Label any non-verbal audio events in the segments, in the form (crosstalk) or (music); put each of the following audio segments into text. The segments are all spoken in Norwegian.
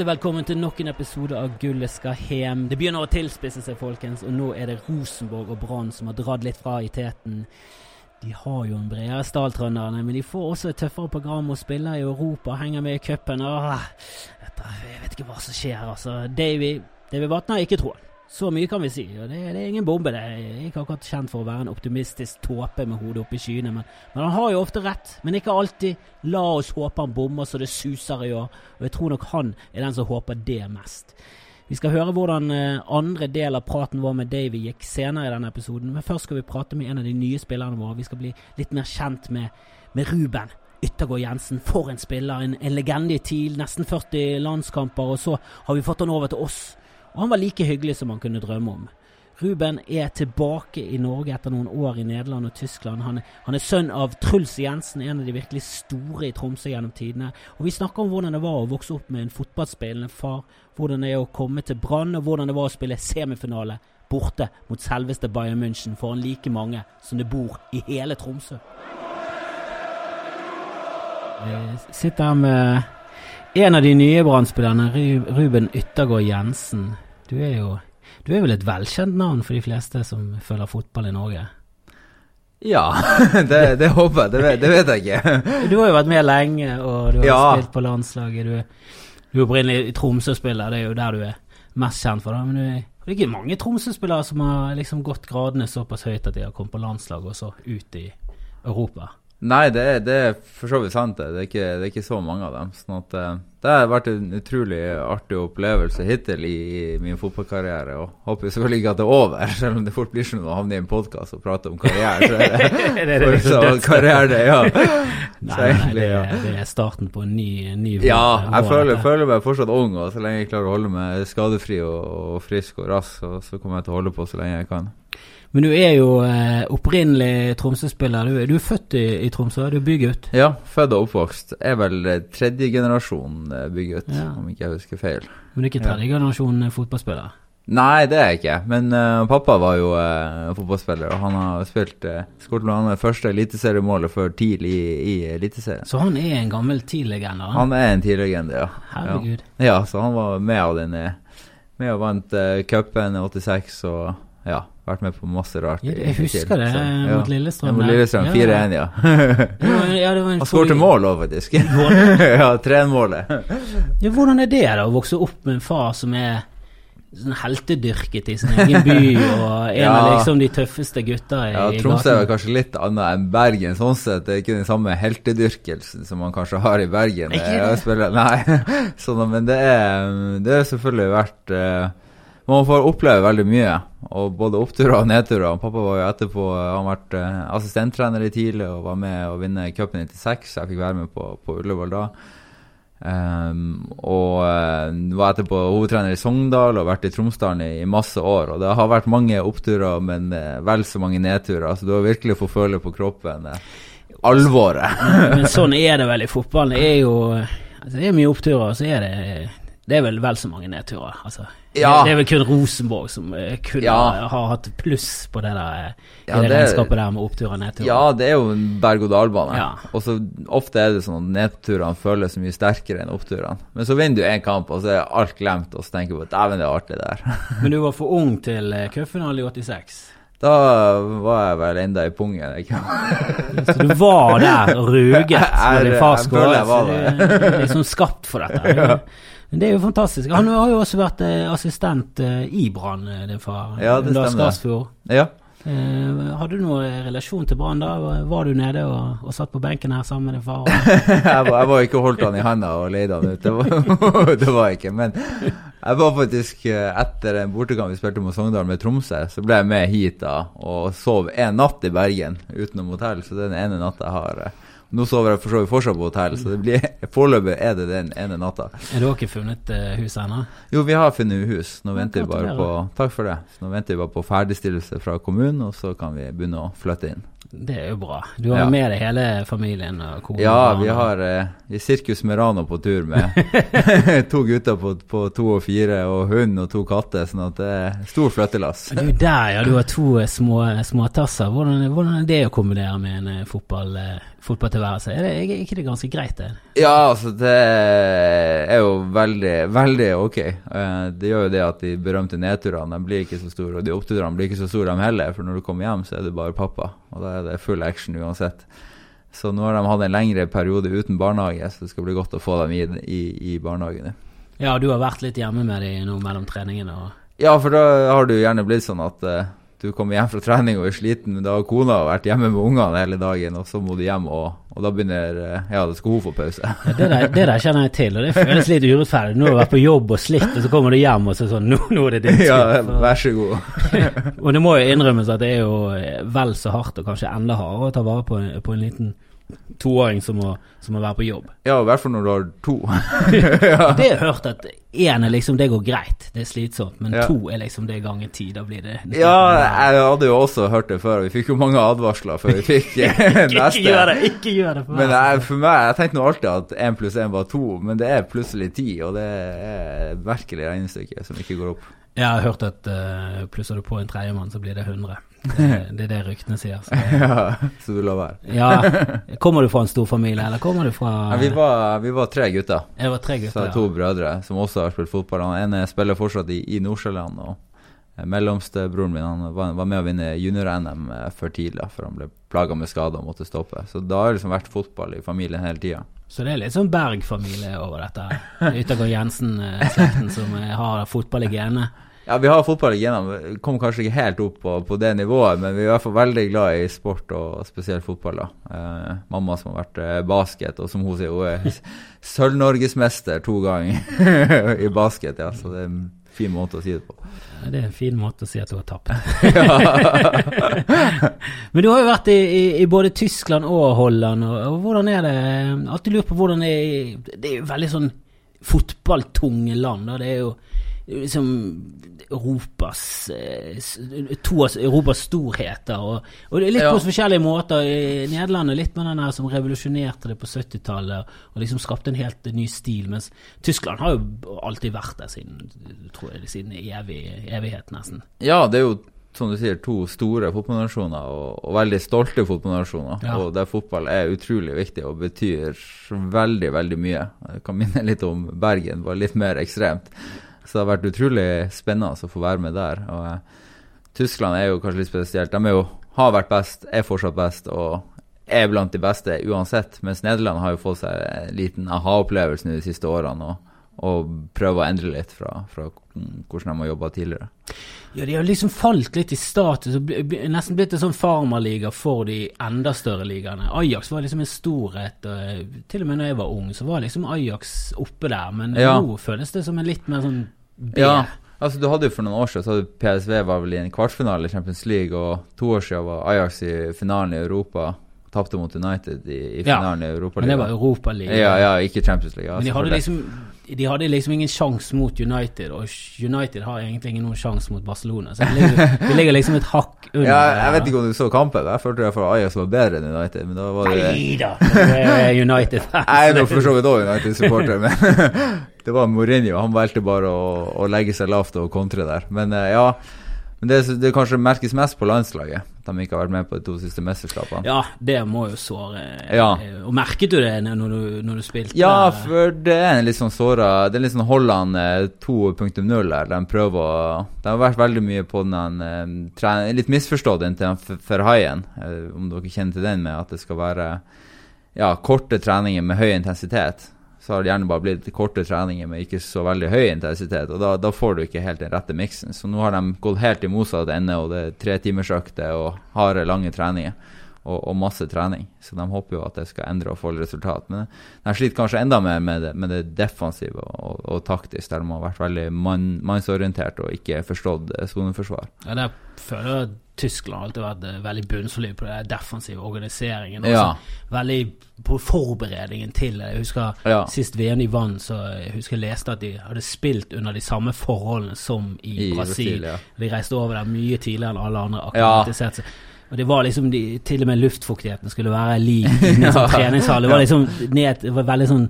Hjertelig velkommen til nok en episode av Gullet skal hjem. Det begynner å tilspisse seg, folkens, og nå er det Rosenborg og Brann som har dratt litt fra i teten. De har jo en bredere stall, trønderne, men de får også et tøffere program og spiller i Europa, henger med i cupen. Jeg vet ikke hva som skjer, altså. Davy, Davy Vatne har ikke troen. Så mye kan vi si. og det, det, er ingen bombe. det er ikke akkurat kjent for å være en optimistisk tåpe med hodet oppe i skyene. Men, men, han har jo ofte rett. Men ikke alltid. La oss håpe han bommer så det suser i år. Og jeg tror nok han er den som håper det mest. Vi skal høre hvordan eh, andre del av praten vår med Davy gikk senere i denne episoden. Men først skal vi prate med en av de nye spillerne våre. Vi skal bli litt mer kjent med, med Ruben. Yttergård Jensen, for en spiller. En, en legende i TIL. Nesten 40 landskamper. Og så har vi fått han over til oss og han var like hyggelig som han kunne drømme om. Ruben er tilbake i Norge etter noen år i Nederland og Tyskland. Han han er, sønn av Truls Jensen, en av de virkelig store i Tromsø gjennom tidene. Og Vi snakker om hvordan det var å vokse opp med en fotballspillende far, hvordan det er å komme til Brann, og hvordan det var å spille semifinale borte mot selveste Bayern München foran like mange som det bor i hele Tromsø. Jeg sitter her med en av de nye Brann-spillerne, Ruben Yttergård Jensen. Du er jo du er vel et velkjent navn for de fleste som følger fotball i Norge? Ja, (laughs) det, det håper jeg. Det vet, det vet, jeg ikke. (laughs) Du har jo vært med lenge, og du har ja. spilt på landslaget. Du, du er opprinnelig Tromsø-spiller, det er jo der du er mest kjent for. det. Men det er ikke mange Tromsø-spillere som har liksom gått gradene såpass høyt at de har kommet på landslaget og så ut i Europa. Nei, det er, det er, for så vidt sant. Det. Er ikke, det er ikke så mange av dem. Sånn at, uh, det har vært en utrolig artig opplevelse hittil i, i min fotballkarriere. Og håper selvfølgelig ikke at det er over, (laughs) selv om det fort blir sånn å havne i en podkast og prate om karriere. Så er det, (laughs) det, det, så karriere, ja. (laughs) Nei, nei, det, det, er starten på en ny, ny Ja, jeg føler, føler, meg fortsatt ung, og så lenge jeg klarer å holde meg skadefri og, og frisk og rask, så, så kommer jeg til å holde på så lenge jeg kan. Men du er jo eh, opprinnelig Tromsø-spiller. Du, du, er født i, i Tromsø, du er bygutt? Ja, født og oppvokst. Er vel eh, tredje generasjon eh, bygutt, ja. om ikke jeg husker feil. Men du er ikke tredje ja. generasjon eh, fotballspiller? Nei, det er jeg ikke. Men uh, pappa var jo uh, fotballspiller, og han har spilt uh, skåret det første eliteseriemålet før TIL i, i Eliteserien. Så han er en gammel TIL-legende? Han er en TIL-legende, ja. Herregud. Ja. ja. så han var med av den Med og vant uh, cupen i 86 og ja, vært med på masse rart. Ja, jeg husker det ja. mot Lillestrøm. Ja, mot Lillestrøm, 4-1, ja. ja Han skårte mål òg, faktisk. ja, 3-1-målet. ja, hvordan er det da, å vokse opp med en far som er sånn heltedyrket i sin egen by, og en ja. av liksom de tøffeste gutta i, ja, Tromsø er kanskje litt annet enn Bergen, sånn sett. Det er ikke den samme heltedyrkelsen som man kanskje har i Bergen. Ikke det? Nei, (laughs) sånn, men det er, det er selvfølgelig vært uh, man får oppleve veldig mye, og både oppturer og nedturer. Pappa var jo etterpå han har vært uh, assistenttrener i tidlig og var med å vinne cupen 96. Jeg fikk være med på, på Ullevål da. Um, og uh, var etterpå hovedtrener i Sogndal og vært i Tromsdalen i, i, masse år. Og det har vært mange oppturer, men vel så mange nedturer. Så du har virkelig fått føle på kroppen alvoret. men sånn (laughs) er det vel i fotballen. Det er jo altså, det er mye oppturer, og så er det det er vel vel så mange nedturer. Altså, ja. Det er vel kun Rosenborg som uh, kunne ja. ha hatt pluss på det der uh, ja, det, det regnskapet der med oppturer og nedturer. Ja, det er jo en berg-og-dal-bane. Ja. Og så ofte er det sånn at nedturene føles mye sterkere enn oppturene. Men så vinner du én kamp, og så er alt glemt, og så tenker du på dæven, det er artig der. (laughs) Men du var for ung til uh, cupfinalen i 86? Da var jeg vel enda i pungen. Ikke? (laughs) så du var der ruget (laughs) når din far skåret? Liksom skapt for dette? ja. Det er jo fantastisk. Han har jo også vært eh, assistent eh, i Brann, eh, din far. Ja, det stemmer. Ja. Eh, hadde du noen relasjon til Brann da? Var du nede og, og, satt på benken her sammen med din far? (laughs) jeg, var, jeg var ikke holdt han i handa og leide han ut, det var, (laughs) det var jeg ikke. Men jeg var faktisk etter en bortekamp vi spilte mot Sogndal med Tromsø, så ble jeg med hit da og sov en natt i Bergen utenom hotell. Så det er den ene natta jeg har nå sover jeg for så vidt fortsatt på hotell, så det blir, foreløpig er det den ene natta. Du ikke funnet uh, hus ennå? Jo, vi har funnet hus. Nå venter vi bare på Takk for det. Så nå venter vi bare på ferdigstillelse fra kommunen, og så kan vi begynne å flytte inn. Det er jo bra. Du har Ja. med deg hele familien? Og kona? Ja, vi har eh, Sirkus Merano på tur med (laughs) to gutter på, på to og fire, og hund og to katter, sånn at det er stor flyttelass. Du er der, ja. Du har to eh, små småtasser. Hvordan, hvordan er det å kombinere med en eh, fotball, eh, fotballtilværelse? Er, det, er ikke det ganske greit, det? Ja, altså det er jo veldig, veldig ok. Eh, Det gjør jo det at de berømte nedturene de blir ikke så store, og de oppturene blir ikke så store de heller, for når du kommer hjem, så er du bare pappa, og da er det full action uansett. Så nå har de hatt en lengre periode uten barnehage, så det skal bli godt å få dem i, i, i barnehagen. Ja, du har vært litt hjemme med dem nå mellom treningene og Ja, for da har det jo gjerne blitt sånn at eh, du kommer hjem fra trening og er sliten, men da har kona vært hjemme med ungene hele dagen, og så må du hjem, og, og da begynner eh, Ja, da skal hun få pause. Ja, det, der, det der kjenner jeg til, og det føles litt urettferdig. Nå har du vært på jobb og slitt, og så kommer du hjem og så sånn Nå, nå er det din ja, vær så god. (laughs) Og det må jo innrømmes at det er jo eh, vel så hardt, og kanskje enda hardere, å ta vare på, på en liten toåring som må, som må være på jobb. Ja, i hvert fall når du har to. (laughs) (laughs) Det har jeg hørt at én er liksom det går greit, det er slitsomt, men Ja. to er liksom det ganger ti. Da blir det Ja, jeg hadde jo også hørt det før. Vi fikk jo mange advarsler før vi fikk neste. (laughs) Ikke gjør det! Ikke gjør det! For Men jeg, for meg, jeg tenkte nå alltid at én pluss én var to, men det er plutselig ti, og det er et virkelig regnestykke som ikke går opp. Jeg har hørt at uh, plusser du på en tredjemann, så blir det 100. (laughs) Det, det er det ryktene sier. Så. (laughs) Ja, så du være. Ja, (laughs) Kommer du fra en stor familie, eller kommer du fra Ja, vi, var, vi var tre gutter. Jeg var tre gutter. så jeg to brødre som også har spilt fotball. Han ene spiller fortsatt i, i Nordsjøland. Og mellomstebroren min han var, var med å vinne junior-NM eh, for tidlig, for han ble plaga med skader og måtte stoppe. Så da har det liksom vært fotball i familien hele tida. Så det er litt sånn Berg-familie over dette. Yttergård Jensen-slekten som eh, har fotball i genene. Ja, vi har fotball igjennom. Kom kanskje ikke helt opp på, på det nivået, men vi er i hvert fall veldig glad i sport, og spesielt fotball. da. Eh, mamma som har vært eh, basket, og som hun sier, hun er (laughs) sølv-norgesmester to ganger (laughs) i basket. ja, Så det er en fin måte å si det på. Det er en fin måte å si at du har tapt. (laughs) Men du har jo vært i, i, i både Tyskland og Holland, og, og hvordan er det Alltid lurt på hvordan det er Det er jo veldig sånn fotballtunge land, og det er jo liksom Europas eh, To av Europas storheter, og, og litt Ja. på forskjellige måter. I Nederland er litt med den der som revolusjonerte det på 70-tallet, og liksom skapte en helt ny stil, mens Tyskland har jo alltid vært der siden, tror jeg, siden evig, evighet, nesten. Ja, det er jo som du sier, to store fotballnasjoner, og, og veldig stolte fotballnasjoner. Ja. Og der fotball er utrolig viktig og betyr veldig, veldig mye. Jeg kan minne litt om Bergen, bare litt mer ekstremt. Så det har vært utrolig spennende å få være med der. Og eh, Tyskland er jo kanskje litt spesielt. De jo, har vært best, er fortsatt best, og er blant de beste uansett. Mens Nederland har jo fått seg en liten aha-opplevelse de siste årene. og og prøve å endre litt fra, fra hvordan de har jobba tidligere. Ja, de har liksom falt litt i status og nesten blitt en sånn farmerliga for de enda større ligaene. Ajax var liksom en storhet. Og, eh, til og med når jeg var ung, så var liksom Ajax oppe der. Men Ja. nå føles det som en litt mer sånn B. Ja, altså du hadde jo for noen år siden så hadde PSV var vel i en kvartfinale i Champions League, og to år siden var Ajax i finalen i Europa. Tapte mot United i, i Ja, i Europaligaen. Men det var Europaligaen. Europaliga. Ja, ja, ikke Champions League. Altså, Men de hadde, liksom, de hadde liksom ingen sjanse mot United, og United har egentlig ingen sjanse mot Barcelona. Så det ligger, (laughs) det ligger liksom et hakk under. ja, jeg vet ikke om du så kampen. Jeg følte iallfall Ajax var bedre enn United. Men da var det (laughs) Nei da! United-fans. Jeg er nå for så vidt òg United-supporter, men (laughs) det var Mourinho. Han valgte bare å, å legge seg lavt og kontre der. Men eh, ja, men det, det kanskje merkes mest på landslaget. At de ikke har vært med på de to siste mesterskapene. Ja, det må jo såre. Ja. Og merket du det når du, når du spilte? Ja, for det er en litt sånn såra Det er litt sånn Holland eh, 2.0 her. De prøver å Det har vært veldig mye på den eh, tre- Litt misforstått inntil den F- Verheyen, eh, om dere kjenner til den, med at det skal være ja, korte treninger med høy intensitet. Så har det gjerne bare blitt korte treninger med ikke så veldig høy intensitet, og da, da får du ikke helt den rette miksen. Så nå har de gått helt i motsatt ende, og det er tretimersøkter og harde, lange treninger og, og masse trening. Så de håper jo at det skal endre og få resultat. Men de sliter kanskje enda mer med det, med det defensive og, og taktisk, der de har vært veldig mann, mannsorientert og ikke forstått soneforsvar. Ja, der føler jeg at Tyskland alltid har vært eh, veldig bunnsolid på den defensive organiseringen. Ja. Også veldig på forberedningen til det. Jeg husker Ja. sist VM de vant, så jeg husker jeg leste at de hadde spilt under de samme forholdene som i, I Brasil. Brasil, ja. De reiste over der mye tidligere enn alle andre Ja. Og det var liksom de, Til og med luftfuktigheten skulle være lik i sånn (laughs) treningshall. Det var liksom ned, det var veldig sånn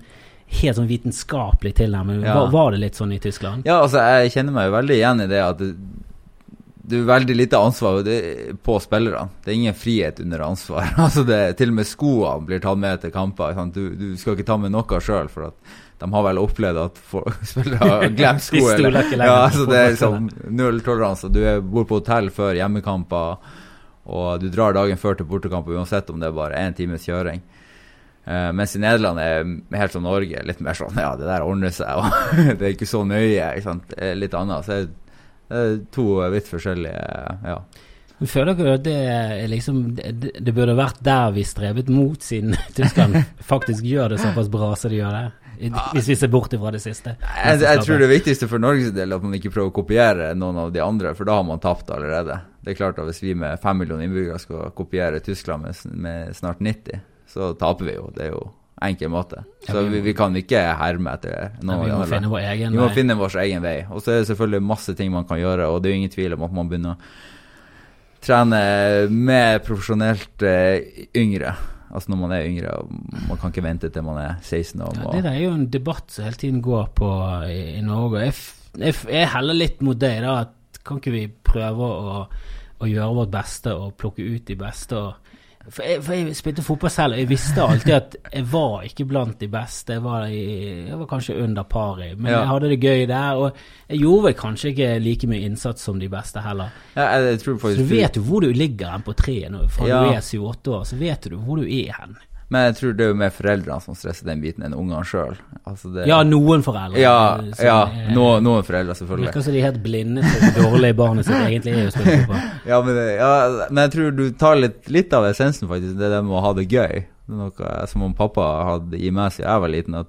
helt sånn vitenskapelig tilnærming. Ja. Var, var det litt sånn i Tyskland? Ja, altså, jeg kjenner meg jo veldig igjen i det at det, det er veldig lite ansvar på spillerne. Det er ingen frihet under ansvar. (laughs) altså det, Til og med skoene blir tatt med til kamper. Du, du skal ikke ta med noe sjøl, for at de har vel opplevd at (laughs) spillere har glemt sko. De stoler ikke lenger ja, altså det er liksom null toleranse. Du er- bor på hotell før hjemmekamper, og du drar dagen før til bortekamp uansett om det er bare én times kjøring. Uh, mens i Nederland er helt som Norge, litt mer sånn ja, det der ordner seg, og (laughs) det er ikke så nøye. ikke litt annet. Så det er- to vidt forskjellige ja. Føler dere at det er liksom det, det burde vært der vi strebet mot, siden (laughs) Tyskland (laughs) faktisk gjør det såpass bra som de gjør det? Hvis vi ser bort fra det siste. Jeg, jeg tror det viktigste for Norges del er at man ikke prøver å kopiere noen av de andre, for da har man tapt allerede. Det er klart at Hvis vi med fem millioner innbyggere skal kopiere Tyskland med, med snart 90, så taper vi jo. Det er jo enkel måte. Så vi vi, kan ikke herme etter noen vi av de finne andre. vår egen Vi må vei. finne vår egen vei. Og så er det selvfølgelig masse ting man kan gjøre, og det er jo ingen tvil om at man begynner å trene mer profesjonelt eh, yngre. Altså når man er yngre. og Man kan ikke vente til man er 16 år. Ja, det der er jo en debatt som hele tiden går på i, i Norge. Jeg, jeg, jeg heller litt mot deg, da. At kan ikke vi prøve å, å gjøre vårt beste og plukke ut de beste? Og, for, jeg, for jeg spilte fotball selv, og jeg visste alltid at jeg var ikke blant de beste. Jeg var, i, jeg var kanskje under pari, men Ja. jeg hadde det gøy der. Og jeg gjorde vel kanskje ikke like mye innsats som de beste heller. Ja, Så du vet jo hvor du ligger hen på treet nå. Fra Ja. du er 7-8 år, så vet du hvor du er hen. Men jeg tror det er jo mer foreldrene som stresser den biten enn ungene sjøl. Altså det- Ja, noen foreldre. ja, ja er- noen, noen foreldre, selvfølgelig. virker som de er helt blinde til hvor dårlig barnet sitt egentlig er å spille fotball. (laughs) Ja men, ja, men jeg tror du tar litt, litt av essensen, faktisk. Det er det med å ha det gøy. Det er noe som om pappa hadde i meg siden jeg var liten. at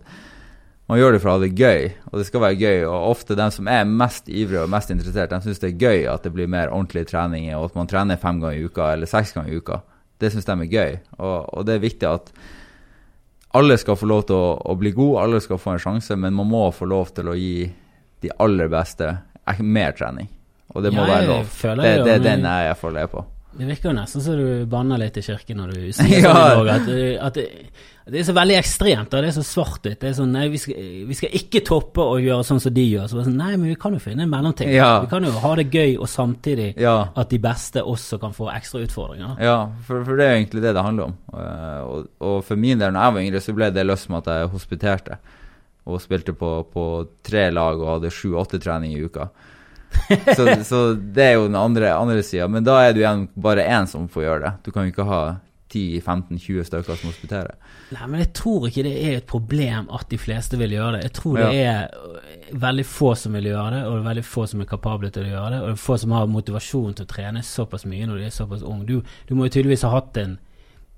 man gjør det for å ha det gøy, og det skal være gøy. Og ofte de som er mest ivrige og mest interessert, de syns det er gøy at det blir mer ordentlig trening, og at man trener fem ganger i uka eller seks ganger i uka. Det syns de er gøy. Og, og det er viktig at alle skal få lov til å, å bli gode, alle skal få en sjanse, men man må få lov til å gi de aller beste mer trening. Og det må Ja, være lov. Det, Det, det er den jeg iallfall er på. Det virker jo nesten som du banner litt i kirken når du sier (laughs) Ja. sånn. At, at det, det er så veldig ekstremt. og Det er så svart-hvitt. Det er sånn Nei, vi skal, vi skal ikke toppe og gjøre sånn som de gjør. Så sånn, nei, men vi kan jo finne en mellomting. Ja. Vi kan jo ha det gøy, og samtidig Ja. at de beste også kan få ekstra utfordringer. Ja, for, for det er jo egentlig det det handler om. Eh, og, og for min del, når jeg var yngre, så ble det løst med at jeg hospiterte. Og spilte på, på tre lag og hadde sju-åtte trening i uka. (laughs) så, så det er jo den andre, andre sida. Men da er det igjen bare én som får gjøre det. Du kan jo ikke ha 10-15-20 stykker som hospiterer. Nei, men jeg tror ikke det er et problem at de fleste vil gjøre det. Jeg tror det er øh, veldig få som vil gjøre det, og det er veldig få som er kapable til å gjøre det, og det er få som har motivasjon til å trene såpass mye når de er såpass unge. Du, du må jo tydeligvis ha hatt en,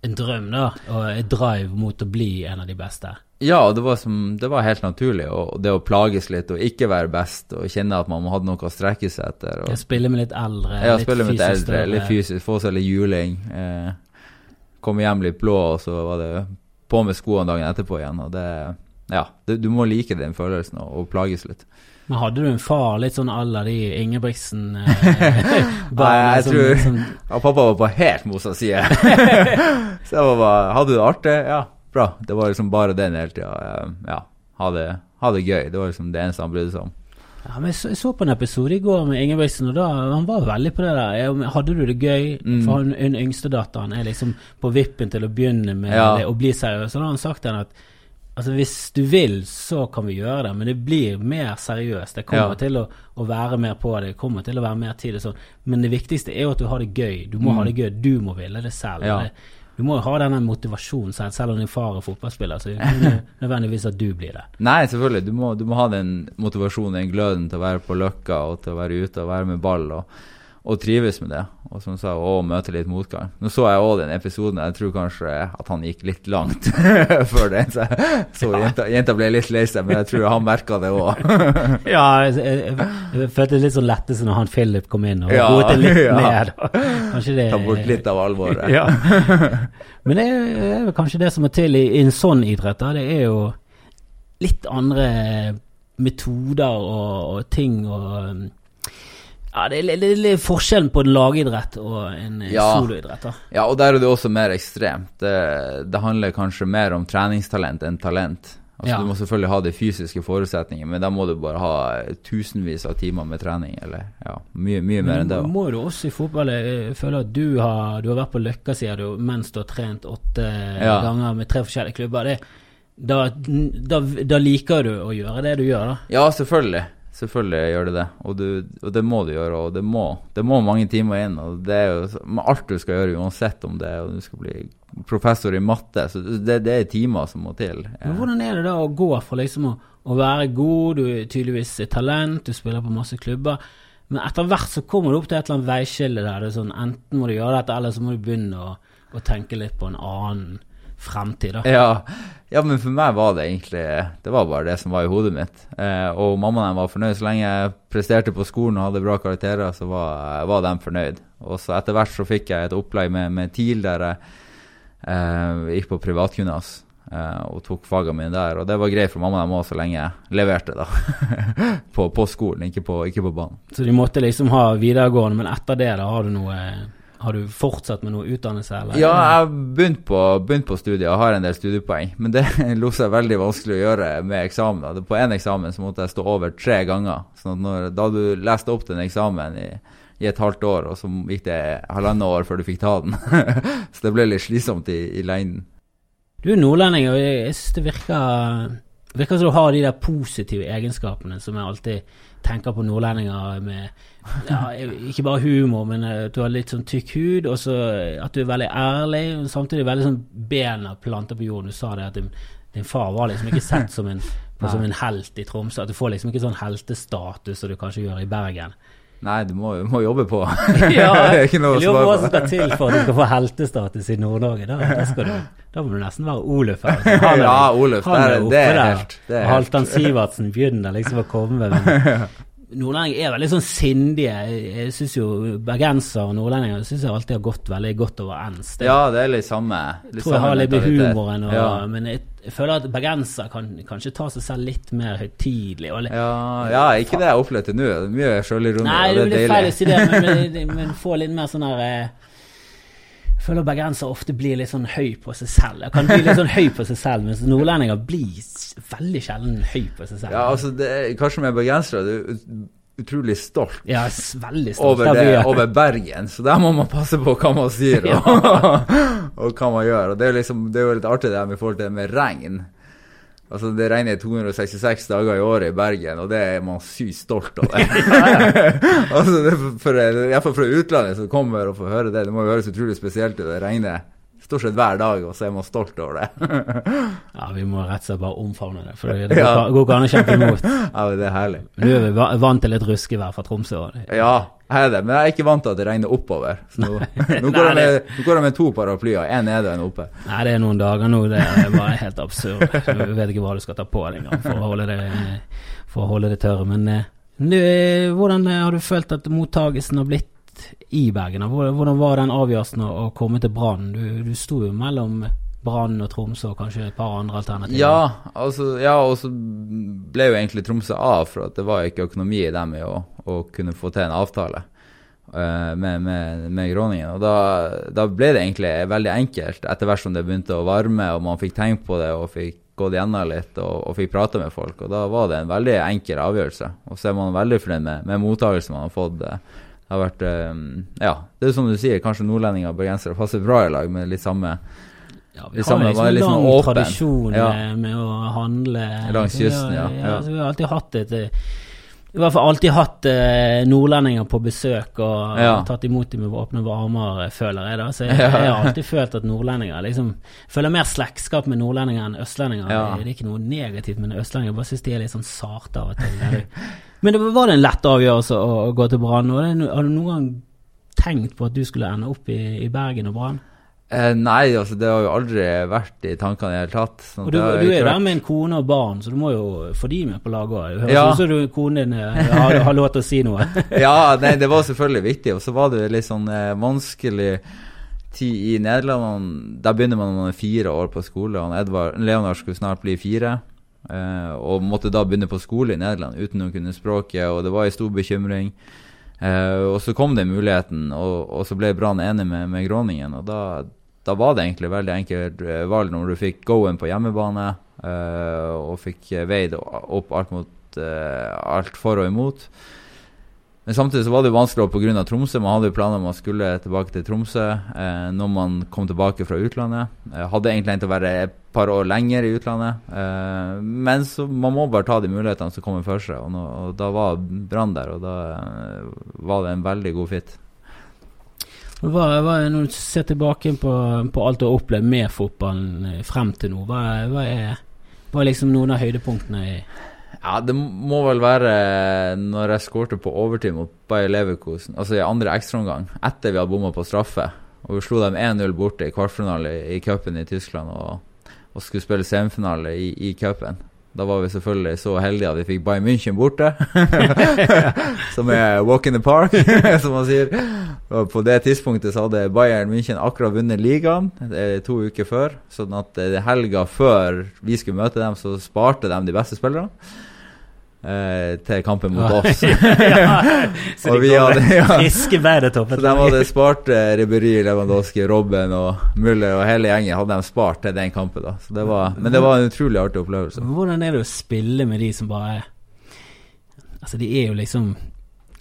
en drøm da, og et drive mot å bli en av de beste. Ja, det var, som, det var helt naturlig. Og det å plages litt og ikke være best og kjenne at man hadde noe å strekke seg etter. Og, spille med litt eldre, ja, spille med litt eldre, litt fysisk, få seg litt juling. Eh, komme hjem litt blå, og så var det på med skoene dagen etterpå igjen. Og det, ja, det, du må like den følelsen og, og plages litt. Men hadde du en far litt sånn à la de Ingebrigtsen (laughs) eh, Nei, jeg som- tror som- ja, pappa var på helt motsatt side. (laughs) så jeg var bare Hadde du det artig? Ja, bra. Det var liksom bare den hele tida. Ja, ha det, ha det gøy. Det var liksom det eneste han brydde seg om. Ja, men jeg så, jeg så på en episode i går med Ingebrigtsen, og da han var veldig på det der. Jeg, Hadde du det gøy? Mm. For hun, hun yngste datteren er liksom på vippen til å begynne med Ja. det, å bli seriøs. Så da har han sagt henne at altså, hvis du vil, så kan vi gjøre det, men det blir mer seriøst. Det kommer Ja. til å, å være mer på det, det kommer til å være mer tid og sånn. Men det viktigste er jo at du har det gøy. Du må Mm. ha det gøy. Du må ville det selv. Ja. Det, du må jo ha denne motivasjonen selv, om din far er fotballspiller. Så det (laughs) nødvendigvis at du blir det. Nei, selvfølgelig. Du må, du må ha den motivasjonen, den gløden til å være på Løkka og til å være ute og være med ball og, og trives med det. Og som sa, å møte litt motgang. Nå så jeg òg den episoden. Jeg tror kanskje at han gikk litt langt (laughs) før det. Så, så jenta, jenta ble litt lei seg, men jeg tror han merka det òg. (laughs) Ja, jeg, jeg, jeg følte litt sånn lettelse når han Philip kom inn og Ja, roet litt (laughs) ja. ned. Kanskje det Ta bort litt av alvoret. Ja. Men det er kanskje det som er til i, i en sånn idrett. Da. Det er jo litt andre metoder og, og ting og Ja, det er litt forskjellen på en lagidrett og en eh, ja. soloidrett. da. Ja, og der er det også mer ekstremt. Det, det handler kanskje mer om treningstalent enn talent. Altså, ja. Du må selvfølgelig ha de fysiske forutsetningene, men da må du bare ha tusenvis av timer med trening. eller ja, Mye, mye mer enn det. Må du også i fotball Jeg føler at du har, du har vært på Løkka, sier du, mens du har trent åtte ja. ganger med tre forskjellige klubber. Det, da, da, da, liker du å gjøre det du gjør, da? Ja, selvfølgelig. Selvfølgelig gjør det det, og, du, og, det må du gjøre. Og det må, det må mange timer inn. og Det er jo alt du skal gjøre, uansett om det er du skal bli professor i matte. så Det, det er timer som må til. Men Hvordan er det da å gå fra liksom å, å være god, du er tydeligvis talent, du spiller på masse klubber. Men etter hvert så kommer du opp til et eller annet veiskille der det er sånn enten må du gjøre dette, eller så må du begynne å, å tenke litt på en annen fremtid. da. Ja. ja, men for meg var det egentlig Det var bare det som var i hodet mitt. Eh, og mammaen var fornøyd. Så lenge jeg presterte på skolen og hadde bra karakterer, så var, var de fornøyd. Og så etter hvert så fikk jeg et opplegg med, med TIL der jeg eh, gikk på privatgymnas. Eh, og tok fagene mine der. Og det var greit for mamma og så lenge jeg leverte, da. (laughs) på, på, skolen, ikke på, ikke på banen. Så de måtte liksom ha videregående, men etter det da har du noe har du fortsatt med noe utdannelse? Eller? Ja, jeg har begynt på, begynt på studiet og har en del studiepoeng. Men det (laughs) lot seg veldig vanskelig å gjøre med eksamen. På én eksamen så måtte jeg stå over tre ganger. Så når, da du leste opp den eksamen i, i, et halvt år, og så gikk det halvannet år før du fikk ta den. (laughs) så det ble litt slitsomt i, i lengden. Du er nordlending, og jeg synes det virker, virker som du har de der positive egenskapene som jeg alltid tenker på nordlendinger med ja, Ikke bare humor, men at du har litt sånn tykk hud, og så at du er veldig ærlig, samtidig veldig sånn bena planta på jorden. Du sa det at din, din far var liksom ikke sett som en, (laughs) som en helt i Tromsø. At du får liksom ikke sånn heltestatus som du kanskje gjør i Bergen. Nei, du må, må jobbe på. (laughs) ja, jeg (laughs) lurer på. Hva som skal til for at du skal få heltestatus i Nord-Norge. Da, da, da, må du nesten være Oluf her. Altså, ja, Oluf. Han er, det er, helt, det er Halvdan Sivertsen begynner liksom å komme med Nordlendinger er veldig sånn sindige. Jeg syns jo bergensere og nordlendinger synes jeg alltid har gått veldig godt overens. Ja, det er litt samme. Jeg tror jeg har litt med humoren, og, ja. men jeg, jeg, føler at bergensere kan kanskje ta seg selv litt mer høytidelig. Ja, ja, ikke det jeg opplevde nå. Mye sjølironi. og det er deilig. Nei, det blir feil å si det, men, men, (laughs) men få litt mer sånn her eh, føler bergensere ofte blir litt sånn høy på seg selv. Jeg kan bli litt sånn høy på seg selv, mens nordlendinger blir veldig sjelden høy på seg selv. Ja, altså, det er, kanskje med bergensere du er utrolig stolt, ja, veldig stolt. Over, det, over, Bergen, så der må man passe på hva man sier (laughs) og, og hva man gjør. Og Det er, liksom, det er jo litt artig det her med forhold til det med regn. Altså, det regner 266 dager i året i Bergen, og det er man sykt stolt av. (laughs) (laughs) altså, det for, Iallfall fra utlandet som kommer og får høre det. Det må jo høres utrolig spesielt ut. Det regner stort sett hver dag, og så er man stolt over det. (laughs) ja, vi må rett og slett bare omfavne det, for det (laughs) går ikke an å kjempe imot. (laughs) ja, det er herlig. Nå du er vant til litt ruskevær fra Tromsø? Ja, jeg er det, men jeg er ikke vant til at det regner oppover. Så nå, nå, går jeg med, med to paraplyer, én nede og én oppe. Nei, det er noen dager nå, det er bare helt absurd. Du vet ikke hva du skal ta på deg engang for å holde det, for å holde det tørre. Men eh, hvordan har du følt at mottagelsen har blitt i Bergen? Hvordan var den avgjørelsen å komme til Brann? Du, du sto jo mellom Brann og Tromsø og kanskje et par andre alternativer? Ja, altså, ja, og så ble jo egentlig Tromsø av, for at det var ikke økonomi i dem i å, å kunne få til en avtale uh, med, med, med Groningen. Og da, da, ble det egentlig veldig enkelt, etter hvert som det begynte å varme og man fikk tenkt på det og fikk gått gjennom litt og, og fikk prate med folk. Og da var det en veldig enkel avgjørelse. Og så er man veldig fornøyd med, med mottakelsen man har fått. Det har vært, um, ja, det er som du sier, kanskje nordlendinger og bergensere passer bra i lag med litt samme ja, vi har liksom en lang åpen. tradisjon ja. med å handle Langs kysten, ja. ja. vi har alltid hatt et i hvert fall alltid hatt eh, nordlendinger på besøk og ja. tatt imot dem med åpne varmer, føler jeg. da. Så jeg, (laughs) jeg har alltid følt at nordlendinger liksom føler mer slektskap med nordlendinger enn østlendinger. Ja. Det, det, er ikke noe negativt med østlendinger, jeg bare syns de er litt sånn sarte av og til. (laughs) Men det, var det en lett avgjørelse å, gå til Brann? Har du noen gang tenkt på at du skulle ende opp i, i Bergen og Brann? Eh, nei, altså det har jo aldri vært i tankene i det hele tatt. Sånn og du, du er jo der med en kone og barn, så du må jo få de med på laget òg. Høres ja. ut som du, konen din eh, har, har lov til å si noe. (laughs) ja, nei, det var selvfølgelig viktig. Og så var det litt sånn eh, vanskelig tid i Nederland. Der begynner man når man er fire år på skole. Og Edvard, Leonard skulle snart bli fire. Eh, og måtte da begynne på skole i Nederland uten å kunne språket, og det var en stor bekymring. Eh, og så kom den muligheten, og, og så ble Brann enig med, med Groningen. Og da, da, var det egentlig veldig enkelt eh, valg når du fikk go-en på hjemmebane og fikk veid opp alt mot alt for og imot. Men samtidig så var det jo vanskelig pga. Tromsø. Man hadde jo planer om å skulle tilbake til Tromsø eh, når man kom tilbake fra utlandet. Jeg hadde egentlig tenkt å være et par år lenger i utlandet. Eh, men så man må bare ta de mulighetene som kommer for seg. Og, og da var Brann der, og da eh, var det en veldig god fit. Hva, hva, når du ser tilbake på, på, alt du har opplevd med fotballen eh, frem til nå, hva, hva er, hva er liksom noen av høydepunktene i ja, det må vel være når jeg skårte på overtid mot Bayer Leverkusen, altså i andre ekstraomgang, etter vi hadde bomma på straffe. Og vi slo dem 1-0 borte i kvartfinale i cupen i Tyskland og, og, skulle spille semifinale i, i cupen. Da var vi selvfølgelig så heldige at vi fikk Bayern München borte. (laughs) som er walk in the park, (laughs) som man sier. Og på det tidspunktet så hadde Bayern München akkurat vunnet ligaen to uker før. Sånn at helga før vi skulle møte dem, så sparte de de beste spillerne eh, til kampen mot oss. (laughs) ja, (laughs) så de hadde, ja, friske Så de hadde spart eh, Riberi, Lewandowski, Robben og Müller og hele gjengen hadde de spart til den kampen. da det var, Men det var en utrolig artig opplevelse. Hvordan er det å spille med de som bare Altså, de er jo liksom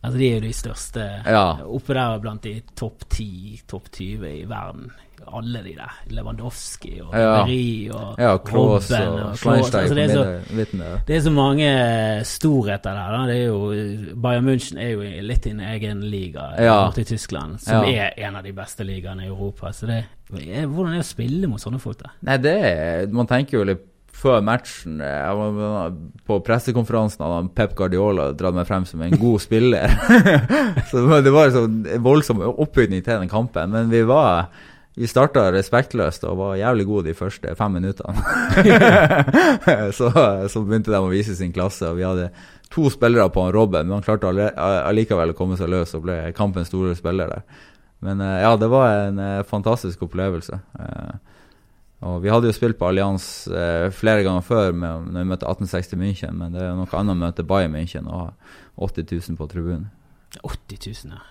Altså, de er jo de største ja. oppe der blant de topp 10, topp 20 i verden alle de der. Lewandowski og ja. og ja, Kroos Robben og, og Kroos. Altså, det, er så, det er så mange storheter der. Da. Det er jo, Bayern München er jo litt i en egen liga ja. borte i Tyskland, som ja. er en av de beste ligaene i Europa. Så det, hvordan er det å spille mot sånne folk? da? Nei, det er, Man tenker jo litt før matchen På pressekonferansen hadde Pep Guardiola dratt meg frem som en god spiller. (laughs) så det var en sånn voldsom oppbygning til den kampen. Men vi var vi starta respektløst og var jævlig gode de første fem minuttene. (laughs) så, så, begynte de å vise sin klasse, og vi hadde to spillere på en Robben. Men han klarte allikevel å komme seg løs og ble kampens store spiller der. Men eh, ja, det var en eh, fantastisk opplevelse. Eh, og Vi hadde jo spilt på Allians flere ganger før med, når vi møtte 1860 München, men det er noe annet å møte Bayern München og ha 80 000 på tribunen. 80 000, ja.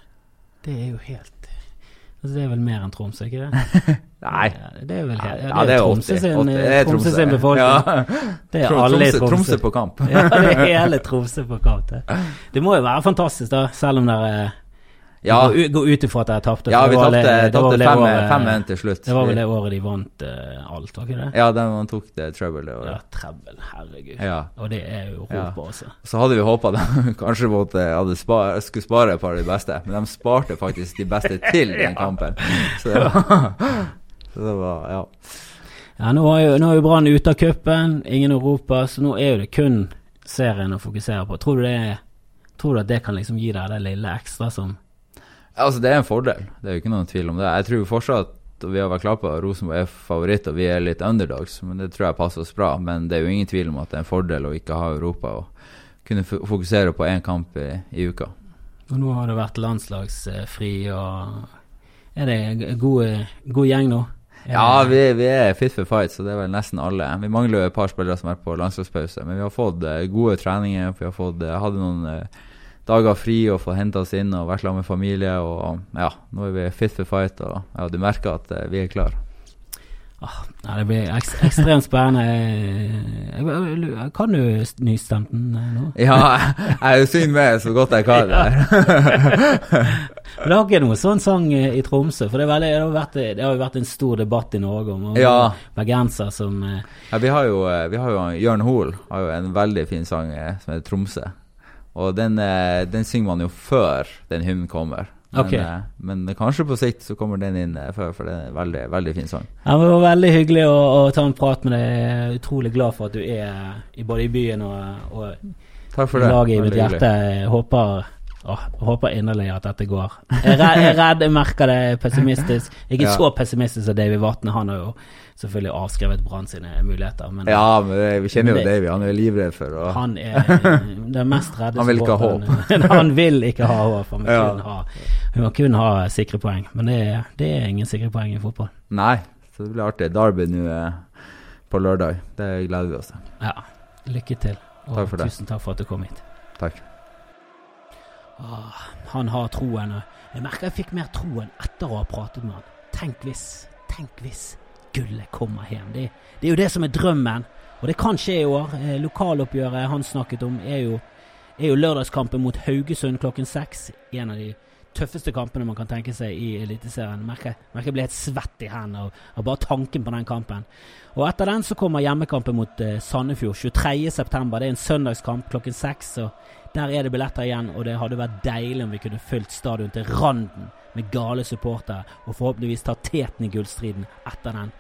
Det er jo helt Altså, det er vel mer enn Tromsø, ikke det? (laughs) Nei. Det er vel ja, det, ja, det er Tromsø sin, Tromsø sin befolkning. Ja. Det er alle i Tromsø. Tromsø på kamp. ja, det er hele (laughs) Tromsø på kamp. Det. det må jo være fantastisk, da, selv om det er ja. Gå, ut ifra at jeg tapte. Ja, vi tapte 5-1 til slutt. Det var vel det året de vant uh, alt, var ikke det? Ja, de tok det treble det året. Ja, treble, herregud. Ja. Og det er jo Europa ja. også. Så hadde vi håpa de (laughs) kanskje måtte, spar, skulle spare et par av de beste, men de sparte faktisk de beste til (laughs) den kampen. Så (laughs) det var, så det var ja. Ja, Nå er jo, nå jo Brann ute av cupen, ingen Europa, så nå er jo det kun serien å fokusere på. Tror du det, tror du at det kan liksom gi deg det lille ekstra som Altså, det er en fordel. Det er jo ikke noen tvil om det. Jeg tror fortsatt og vi har vært klar på at Rosenborg er favoritt, og vi er litt underdogs. Men det tror jeg passer oss bra. Men det er jo ingen tvil om at det er en fordel å ikke ha Europa og kunne fokusere på én kamp i, i, uka. Og nå har det vært landslagsfri, og er det god, god gjeng nå? Ja, vi, vi, er fit for fight, så det er vel nesten alle. Vi mangler jo et par spillere som vært på landslagspause, men vi har fått uh, gode treninger. Vi har fått, uh, hadde noen uh, dager fri og få hente oss inn og vært sammen med familie. Og ja, nå er vi fit for fight, og ja, du merker at uh, vi er klare. Ah, ja, det blir ek ekstremt spennende. Kan du nystemten eh, nå? (laughs) Ja, jeg synger med så godt jeg kan. (laughs) det har ikke noe sånn sang eh, i Tromsø, for det, veldig, det, har vært, det, har vært, en stor debatt i Norge om, om ja. bergenser som Ja, vi har jo, vi har jo Jørn Hoel har jo en veldig fin sang som heter Tromsø. Og den, eh, den, synger man jo før den hymnen kommer. Men, okay. Eh, men, kanskje på sikt så kommer den inn eh, før, for det er en veldig, veldig fin sang. Ja, det var veldig hyggelig å, å, ta en prat med deg. Jeg er utrolig glad for at du er i både i byen og, og Takk for det. laget i mitt hjerte. Jeg håper Åh, håper inderlig at dette går. Jeg er redd, jeg merker det pessimistisk. Ikke ja. så pessimistisk som David Vatne. Han har jo selvfølgelig avskrevet Brann sine muligheter. Men, ja, men vi kjenner jo Davy. Han er livredd for å Han er (laughs) den mest redde Han vil ikke ha håp. (laughs) han vil ikke ha håp. Han vil ja. kun, ha, kun ha sikre poeng. Men det, det, er ingen sikre poeng i fotball. Nei, så det blir artig. Derby nå eh, på lørdag. Det gleder vi oss til. Ja. Lykke til. Og takk tusen takk for at du kom hit. Takk. Ah, han har troen. Jeg merker jeg fikk mer troen etter å ha pratet med han. Tenk hvis, tenk hvis gullet kommer hjem. Det, det, er jo det som er drømmen. Og det kan skje i år. Eh, lokaloppgjøret han snakket om, er jo, er jo lørdagskampen mot Haugesund klokken seks. En av de tøffeste kampene man kan tenke seg i Eliteserien. Merker, merker jeg blir helt svett i hendene av, av, bare tanken på den kampen. Og etter den så kommer hjemmekampen mot uh, Sandefjord 23.9. Det er en søndagskamp klokken seks. Der er det billetter igjen, og det hadde vært deilig om vi kunne fylt stadion til randen med gale supportere, og forhåpentligvis ta teten i gullstriden etter den.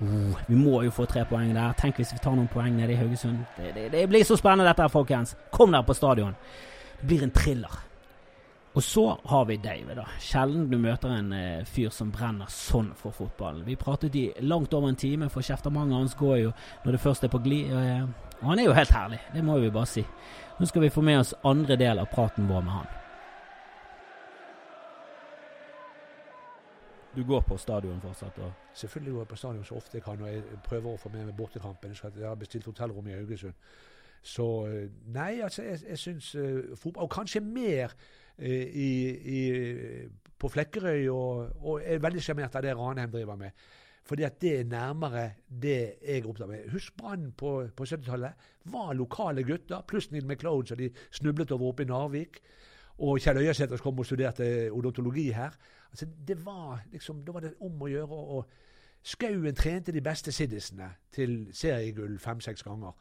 Uh, vi må jo få tre poeng der. Tenk hvis vi tar noen poeng nede i Haugesund. Det, det, det blir så spennende dette, folkens. Kom dere på stadion. Det blir en thriller. Og så har vi Dave, da. Sjelden du møter en eh, fyr som brenner sånn for fotballen. Vi pratet i langt over en time, for kjeftamentet hans går jo når det først er på glid. Eh, og han er jo helt herlig, det må vi bare si. Nå skal vi få med oss andre del av praten vår med han. Du går på stadion fortsatt? Og Selvfølgelig går jeg på stadion så ofte jeg kan, og jeg prøver å få med meg bortekampen. Jeg har bestilt hotellrom i Haugesund. Så eh, nei, altså, jeg, jeg syns uh, fotball Og kanskje mer i, i, på Flekkerøy, og, og er veldig sjarmert av det Ranheim driver med. Fordi at det er nærmere det jeg er opptatt med. Husk Brann på, på 70-tallet. Var lokale gutter, pluss Neil McLeod, som de snublet over oppe i Narvik. Og Kjell Øyasæter kom og studerte odontologi her. Altså, det var liksom, Da var det om å gjøre. og Skauen trente de beste siddisene til seriegull fem-seks ganger.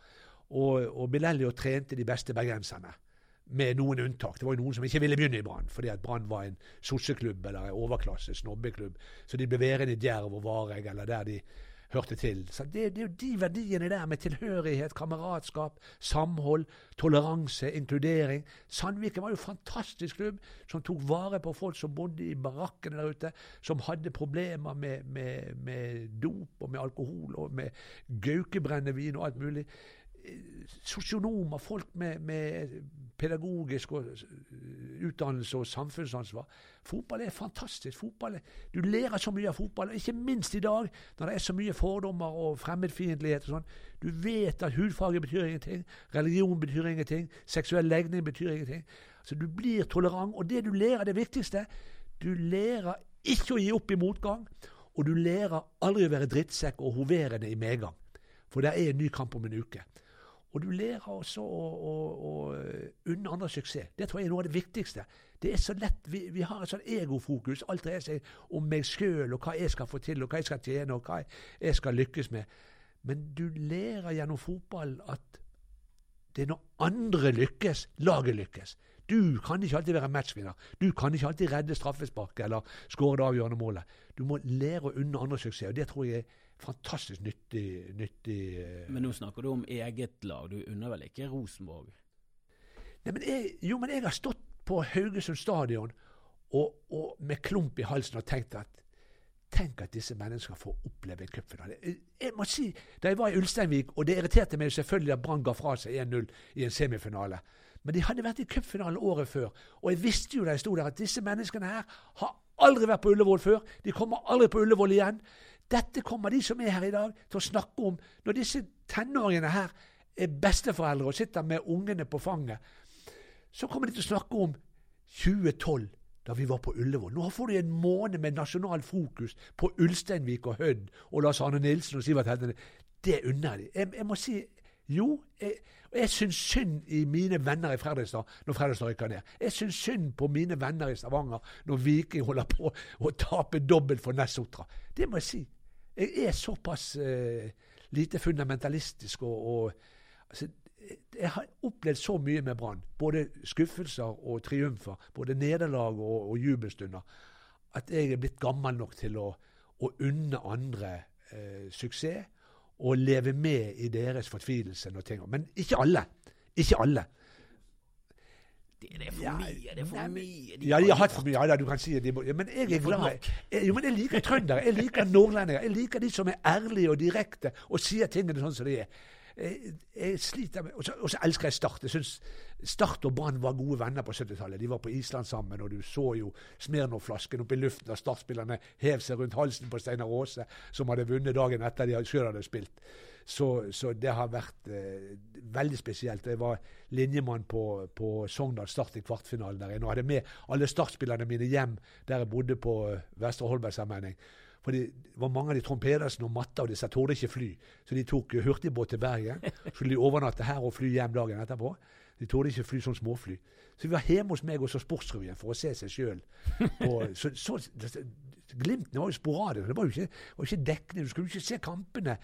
Og, og Bilelio trente de beste bergenserne, med noen unntak. Det var jo noen som ikke ville begynne i Brann, fordi at Brann var en sosseklubb eller en overklasse, snobbeklubb. Så de ble værende i Djerv og Vareg, eller der de hørte til. Så det, det, er jo de verdiene der med tilhørighet, kameratskap, samhold, toleranse, inkludering. Sandviken var jo en fantastisk klubb som tok vare på folk som bodde i barakkene der ute, som hadde problemer med, med, med dop og med alkohol og med gaukebrennevin og alt mulig sosionomer, folk med, med, pedagogisk og, uh, utdannelse og samfunnsansvar. Fotball er fantastisk. Fotball er, du lærer så mye av fotball, ikke minst i dag når det er så mye fordommer og fremmedfiendtlighet. og sånn. Du vet at hudfarge betyr ingenting, religion betyr ingenting, seksuell legning betyr ingenting. Så Du blir tolerant, og det du lærer, det viktigste Du lærer ikke å gi opp i motgang, og du lærer aldri å være drittsekk og hoverende i medgang. For det er en ny kamp om en uke. Og du lærer også å, å, å unne andre suksess. Det tror jeg er noe av det viktigste. Det er så lett, Vi, vi har et sånn egofokus. Alt dreier seg om meg sjøl og hva jeg skal få til, og hva jeg skal tjene, og hva jeg skal lykkes med. Men du lærer gjennom fotball at det er når andre lykkes, laget lykkes. Du kan ikke alltid være matchvinner. Du kan ikke alltid redde straffesparket eller skåre det avgjørende målet. Du må lære å unne andre suksess, og det tror jeg er fantastisk nyttig, nyttig eh. Men nå snakker du om eget lag. Du unner vel ikke Rosenborg? Nei, men jeg, jo, men jeg har stått på Haugesund stadion og, og med klump i halsen og tenkt at Tenk at disse menneskene får oppleve en cupfinale. Jeg må si, Da jeg var i Ulsteinvik, og det irriterte meg selvfølgelig at Brann ga fra seg 1-0 i en semifinale, men de hadde vært i cupfinalen året før, og jeg visste jo da jeg sto der, at disse menneskene her har aldri vært på Ullevål før. De kommer aldri på Ullevål igjen. Dette kommer de som er her i dag, til å snakke om når disse tenåringene her er besteforeldre og sitter med ungene på fanget. Så kommer de til å snakke om 2012, da vi var på Ullevål. Nå får de en måned med nasjonal fokus på Ulsteinvik og Hødd og Lars Arne Nilsen og Sivert Hedne. Det unner de. Jeg, jeg må si jo, jeg, jeg syns synd i mine venner i Fredrikstad når Fredrikstad rykker ned. Jeg syns synd på mine venner i Stavanger når Viking holder på å tape dobbelt for Nessotra. Det må jeg si. Jeg er såpass eh, lite fundamentalistisk og, og altså, Jeg har opplevd så mye med Brann. Både skuffelser og triumfer. Både nederlag og, og, jubelstunder. At jeg er blitt gammel nok til å, å unne andre eh, suksess og leve med i deres fortvilelse. Men ikke alle. Ikke alle. Det, er for mye. Det er for mye. De ja, de har hatt for mye. Ja, du kan si det. Ja, men jeg er glad. Jeg, jo, men jeg liker trøndere. Jeg liker nordlendinger. Jeg liker de som er ærlige og direkte og sier tingene sånn som de er. Jeg, jeg sliter med Og så, og så elsker jeg Start. Jeg synes Start og Brann var gode venner på 70-tallet. De var på Island sammen, og du så jo Smirnov-flasken oppe i luften da Start-spillerne hev seg rundt halsen på Steinar Aase, som hadde vunnet dagen etter de sjøl hadde spilt. Så, så, det har vært eh, veldig spesielt. Jeg var linjemann på, på Sogndal Start i kvartfinalen der inne og hadde med alle Start-spillerne mine hjem der jeg bodde på eh, Vestre Holbergsammenheng. For det var mange av de Trond Pedersen og Matta og disse torde ikke fly. Så de tok hurtigbåt til Bergen. (laughs) Skulle de overnatte her og fly hjem dagen etterpå. De torde ikke fly som småfly. Så vi var hjemme hos meg og så Sportsrevyen for å se seg sjøl. Så, så, Glimten var jo sporadiske. Det var jo ikke, var ikke dekkende. Du skulle ikke se kampene.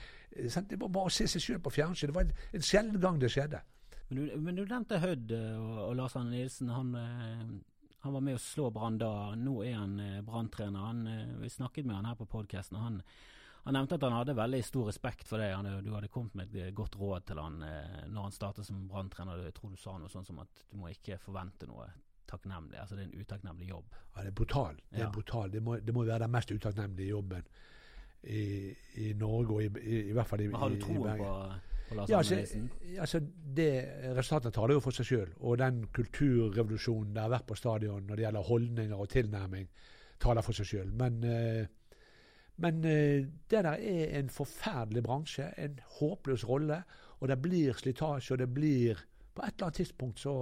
Sant? Det var bare å se seg sjøl på fjernsyn. Det var en, en sjelden gang det skjedde. Men du, men du nevnte Hødd og, og Lars Arne Nilsen. Han, han, var med å slå Brann da. Nå er han Brann-trener. Vi snakket med han her på podkasten. Han, han nevnte at han hadde veldig stor respekt for deg. Du hadde kommet med et godt råd til han når han startet som Brann-trener. Jeg tror du sa noe sånt som at du må ikke forvente noe takknemlig. Altså det er en utakknemlig jobb. Ja, det er brutal. Det, er ja. brutal. det, må, det må være den mest utakknemlige jobben i, i, Norge, og i, i, i hvert fall i, Men Har du troen på, på Lars ja, altså, altså, det Resultatene taler jo for seg sjøl. Og den kulturrevolusjonen det har vært på stadion når det gjelder holdninger og tilnærming, taler for seg sjøl. Men, uh, men uh, det der er en forferdelig bransje. En håpløs rolle. Og det blir slitasje, og det blir På et eller annet tidspunkt så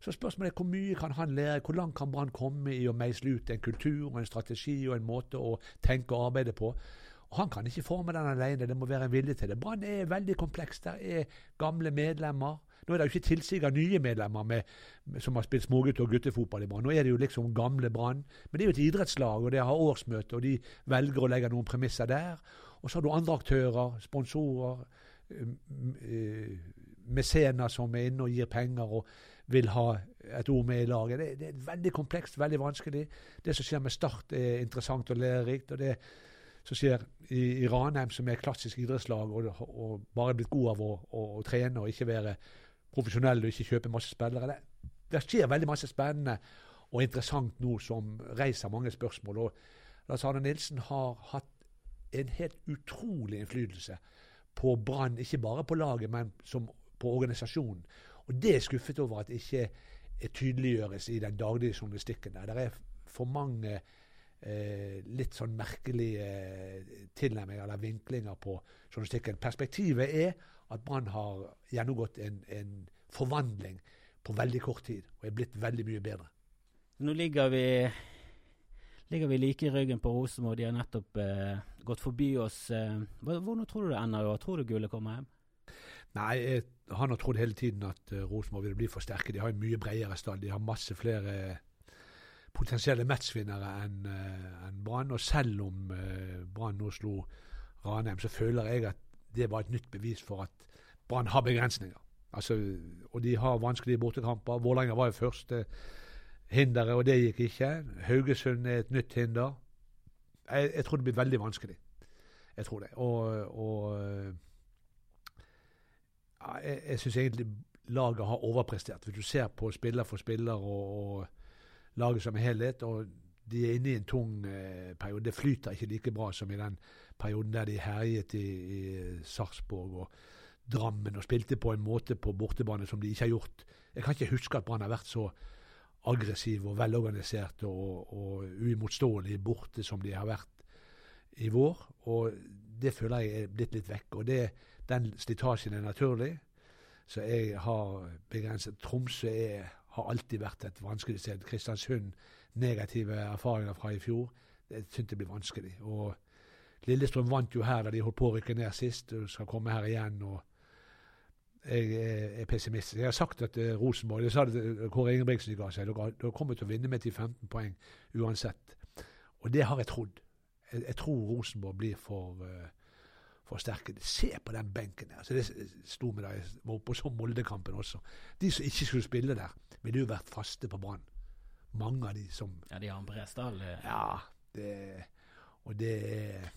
så spørsmålet er hvor mye kan han lære, hvor langt kan Brann komme i å meisle ut en kultur og en strategi og en måte å tenke og arbeide på. Og Han kan ikke forme den alene, det må være en vilje til det. Brann er veldig kompleks. Der er gamle medlemmer. Nå er det jo ikke tilsig av nye medlemmer med, som har spilt smågutt- og guttefotball i Brann. Nå er det jo liksom gamle Brann. Men det er jo et idrettslag, og det har årsmøte, og de velger å legge noen premisser der. Og så har du andre aktører, sponsorer, mesener som er inne og gir penger. og vil ha et ord med i laget. Det, det, er veldig komplekst, veldig vanskelig. Det som skjer med Start, er interessant og lærerikt. og det som skjer i, i Ranheim, som er klassisk idrettslag, og, og bare blitt god av å, å, å, trene og ikke være profesjonell og ikke kjøpe masse spillere. Det, det, skjer veldig masse spennende og interessant nå som reiser mange spørsmål. og Lars Arne Nilsen har hatt en helt utrolig innflytelse på Brann, ikke bare på laget, men på organisasjonen. Og det er skuffet over at det ikke tydeliggjøres i den daglige journalistikken. der. Det er for mange eh, litt sånn merkelige eh, tilnærminger eller vinklinger på journalistikken. Perspektivet er at Brann har gjennomgått en, en, forvandling på veldig kort tid og er blitt veldig mye bedre. Nå ligger vi, ligger vi like i ryggen på Rosenborg. De har nettopp eh, gått forbi oss. Eh, hvordan tror du det ender i år? Tror du gullet kommer hjem? Nei, jeg har trodd hele tiden at uh, Rosenborg ville bli for sterke. De har en mye bredere stall. De har masse flere uh, potensielle matchvinnere enn uh, en Brann. Og selv om uh, Brann nå slo Ranheim, så føler jeg at det var et nytt bevis for at Brann har begrensninger. Altså, og de har vanskelige bortekamper. Vålerenga var jo første hinderet, og det gikk ikke. Haugesund er et nytt hinder. Jeg, jeg tror det blir veldig vanskelig. Jeg tror det. Og, og jeg, jeg syns egentlig laget har overprestert. Hvis du ser på spiller for spiller og, og laget som helhet. og de er inne i en tung eh, periode. Det flyter ikke like bra som i den perioden der de herjet i, i Sarpsborg og Drammen og spilte på en måte på bortebane som de ikke har gjort. Jeg kan ikke huske at Brann har vært så aggressiv og velorganisert og, og uimotståelig borte som de har vært i vår. Og det føler jeg er blitt litt vekk. Og det, den slitasjen er naturlig. Så jeg har begrenset Tromsø er, har alltid vært et vanskelig sted. Kristiansund, negative erfaringer fra i fjor. Jeg syns det blir vanskelig. Og Lillestrøm vant jo her da de holdt på å rykke ned sist, og skal komme her igjen. og jeg er pessimist. Jeg har sagt at uh, Rosenborg Det sa det Kåre Ingebrigtsen ga seg. Dere kommer til å vinne med 10-15 poeng uansett. Og det har jeg trodd. Jeg, jeg tror Rosenborg blir for uh, forsterke det. Se på den benken der. Så det sto med da jeg var oppe så Moldekampen også. De som ikke skulle spille der, ville jo vært faste på Brann. Mange av de som Ja, de har en Bresdal. Eh. Ja, det og det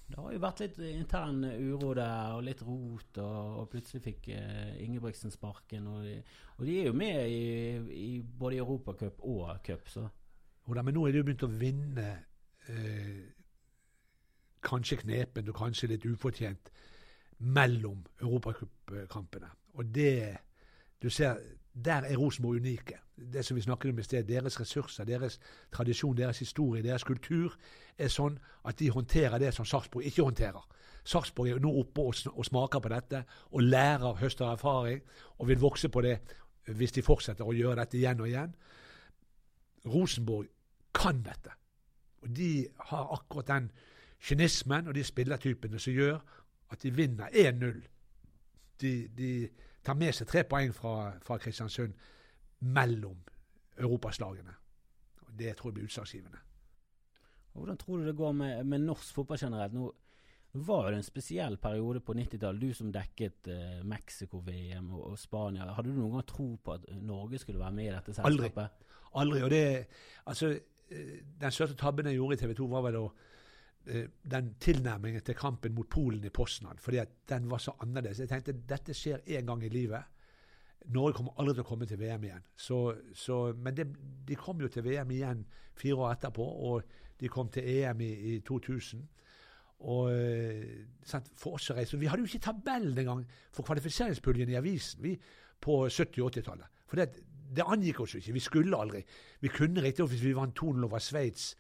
Det har jo vært litt intern uro der, og litt rot, og, og plutselig fikk uh, Ingebrigtsen sparken. Og de, og de, er jo med i, i både Europacup og cup, så. Og da, men nå er de jo begynt å vinne uh, kanskje knepent og kanskje litt ufortjent mellom europacupkampene. Og det Du ser, der er Rosenborg unike. Det som vi snakket om i sted, Deres ressurser, deres tradisjon, deres historie, deres kultur er sånn at de håndterer det som Sarpsborg ikke håndterer. Sarpsborg er nå oppe og, smaker på dette og lærer, høster erfaring og vil vokse på det hvis de fortsetter å gjøre dette igjen og igjen. Rosenborg kan dette. Og de har akkurat den kynismen og de spillertypene som gjør at de vinner 1-0. De, de, tar med seg tre poeng fra, fra Kristiansund mellom europaslagene. Det tror jeg blir utslagsgivende. Hvordan tror du det går med, med norsk fotball generelt? Nå var det en spesiell periode på 90-tallet. Du som dekket eh, Mexico-VM og, og, Spania. Hadde du noen gang tro på at Norge skulle være med i dette selskapet? Aldri. Aldri. Og det, altså, eh, den største tabben jeg gjorde i TV 2, var vel å den tilnærmingen til kampen mot Polen i Poznan. fordi at den var så annerledes. Jeg tenkte dette skjer én gang i livet. Norge kommer aldri til å komme til VM igjen. Så, så, men det, de kom jo til VM igjen fire år etterpå, og de kom til EM i, i 2000. Og eh, sant, for oss å reise Vi hadde jo ikke tabellen engang for kvalifiseringspuljen i avisen vi, på 70- og 80-tallet. For det, det angikk oss jo ikke. Vi skulle aldri. Vi kunne riktignok hvis vi vant 2-0 over Sveits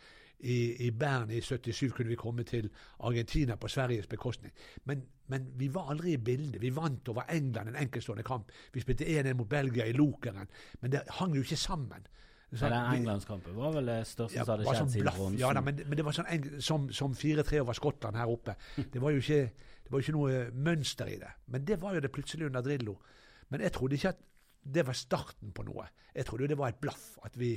i, i Bern i 77 kunne vi komme til Argentina på Sveriges bekostning. Men, men vi var aldri i bildet. Vi vant over England en enkeltstående kamp. Vi spilte 1-1 mot Belgia i Lokeren. Men det hang jo ikke sammen. Så, ja, den Englandskampen var vel det største ja, som hadde skjedd sånn siden bronsen? Ja, da, men, men, det var sånn som, som 4-3 over Skottland her oppe. Det var, jo ikke, det var ikke noe mønster i det. Men det var jo det plutselig under Drillo. Men jeg trodde ikke at det var starten på noe. Jeg trodde det var et blaff. At vi,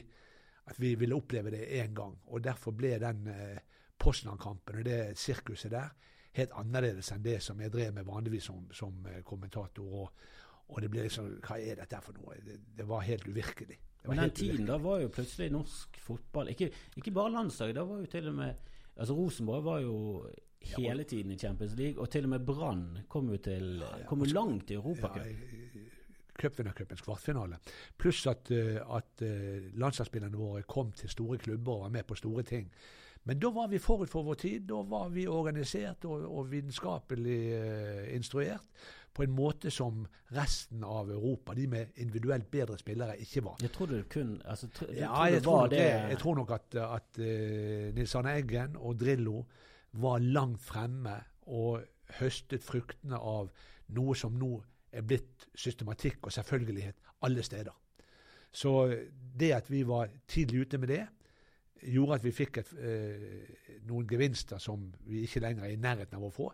at vi ville oppleve det én gang. Og derfor ble den eh, Poznan-kampen og det sirkuset der helt annerledes enn det som jeg drev med vanligvis som, som eh, kommentator. Og, og, det ble liksom Hva er dette for noe? Det, det var helt uvirkelig. Var Men den tiden da var jo plutselig norsk fotball Ikke, ikke bare landslaget, da var jo til og med Altså Rosenborg var jo hele tiden i Champions League, og til og med Brann kom jo til kom langt i Europacup. Ja, cupvinnercupens kvartfinale. Pluss at, eh, at uh, landslagsspillerne våre kom til store klubber og var med på store ting. Men da var vi forut for vår tid. Da var vi organisert og, og vitenskapelig uh, instruert på en måte som resten av Europa, de med individuelt bedre spillere, ikke var. Jeg tror kun altså, tro, Ja, jeg tror, det, jeg tror, nok at, at uh, Nils Arne Eggen og Drillo var langt fremme og høstet fruktene av noe som nå er blitt systematikk og selvfølgelighet alle steder. Så det at vi var tidlig ute med det, gjorde at vi fikk et, eh, noen gevinster som vi ikke lenger er i nærheten av å få.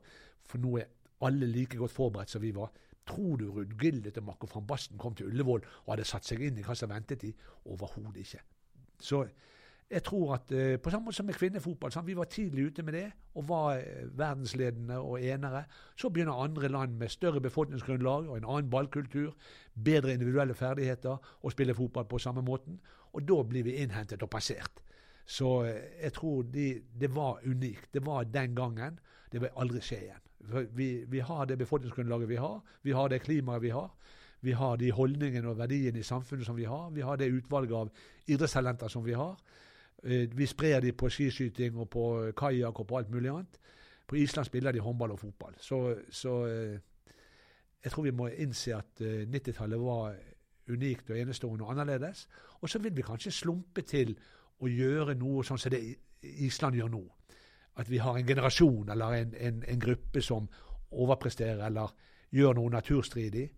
For nå er alle like godt forberedt som vi var. Tror du Ruud Gillet og Marco van Basten kom til Ullevål og hadde satt seg inn i hva som ventet de? Overhodet ikke. Så jeg tror at uh, På samme måte som med kvinnefotball. Sant? Vi var tidlig ute med det og var uh, verdensledende og enere. Så begynner andre land med større befolkningsgrunnlag og en annen ballkultur, bedre individuelle ferdigheter, å spille fotball på samme måten. Og da blir vi innhentet og passert. Så uh, jeg tror de, det var unikt. Det var den gangen. Det vil aldri skje igjen. Vi, vi har det befolkningsgrunnlaget vi har. Vi har det klimaet vi har. Vi har de holdningene og verdiene i samfunnet som vi har. Vi har det utvalget av idrettstalenter som vi har. Eh, vi sprer de på skiskyting og på kajakk og på alt mulig annet. På Island spiller de håndball og fotball. Så, så eh, jeg tror vi må innse at 90-tallet eh, var unikt og enestående og annerledes. Og så vil vi kanskje slumpe til å gjøre noe sånn som det Island gjør nå. At vi har en generasjon eller en, en, en gruppe som overpresterer eller gjør noe naturstridig.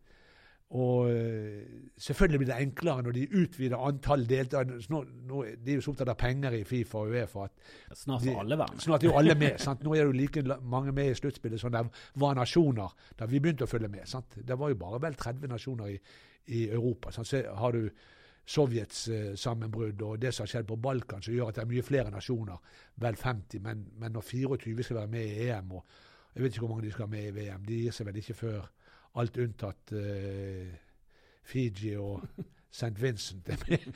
Og uh, selvfølgelig blir det enklere når de utvider antall deltakere. De er jo så opptatt av penger i Fifa og Uefa at snart er alle med. Snart er jo alle med. sant? Nå er det jo like mange med i sluttspillet som det var nasjoner da vi begynte å følge med. sant? Det var jo bare vel 30 nasjoner i, i Europa. Sant? Så har du Sovjets eh, sammenbrudd og det som har skjedd på Balkan, som gjør at det er mye flere nasjoner, vel 50. Men, men når 24 skal være med i EM, og jeg vet ikke hvor mange de skal ha med i VM, de gir seg vel ikke før alt unntatt uh, Fiji og (laughs) St. Vincent er (laughs) med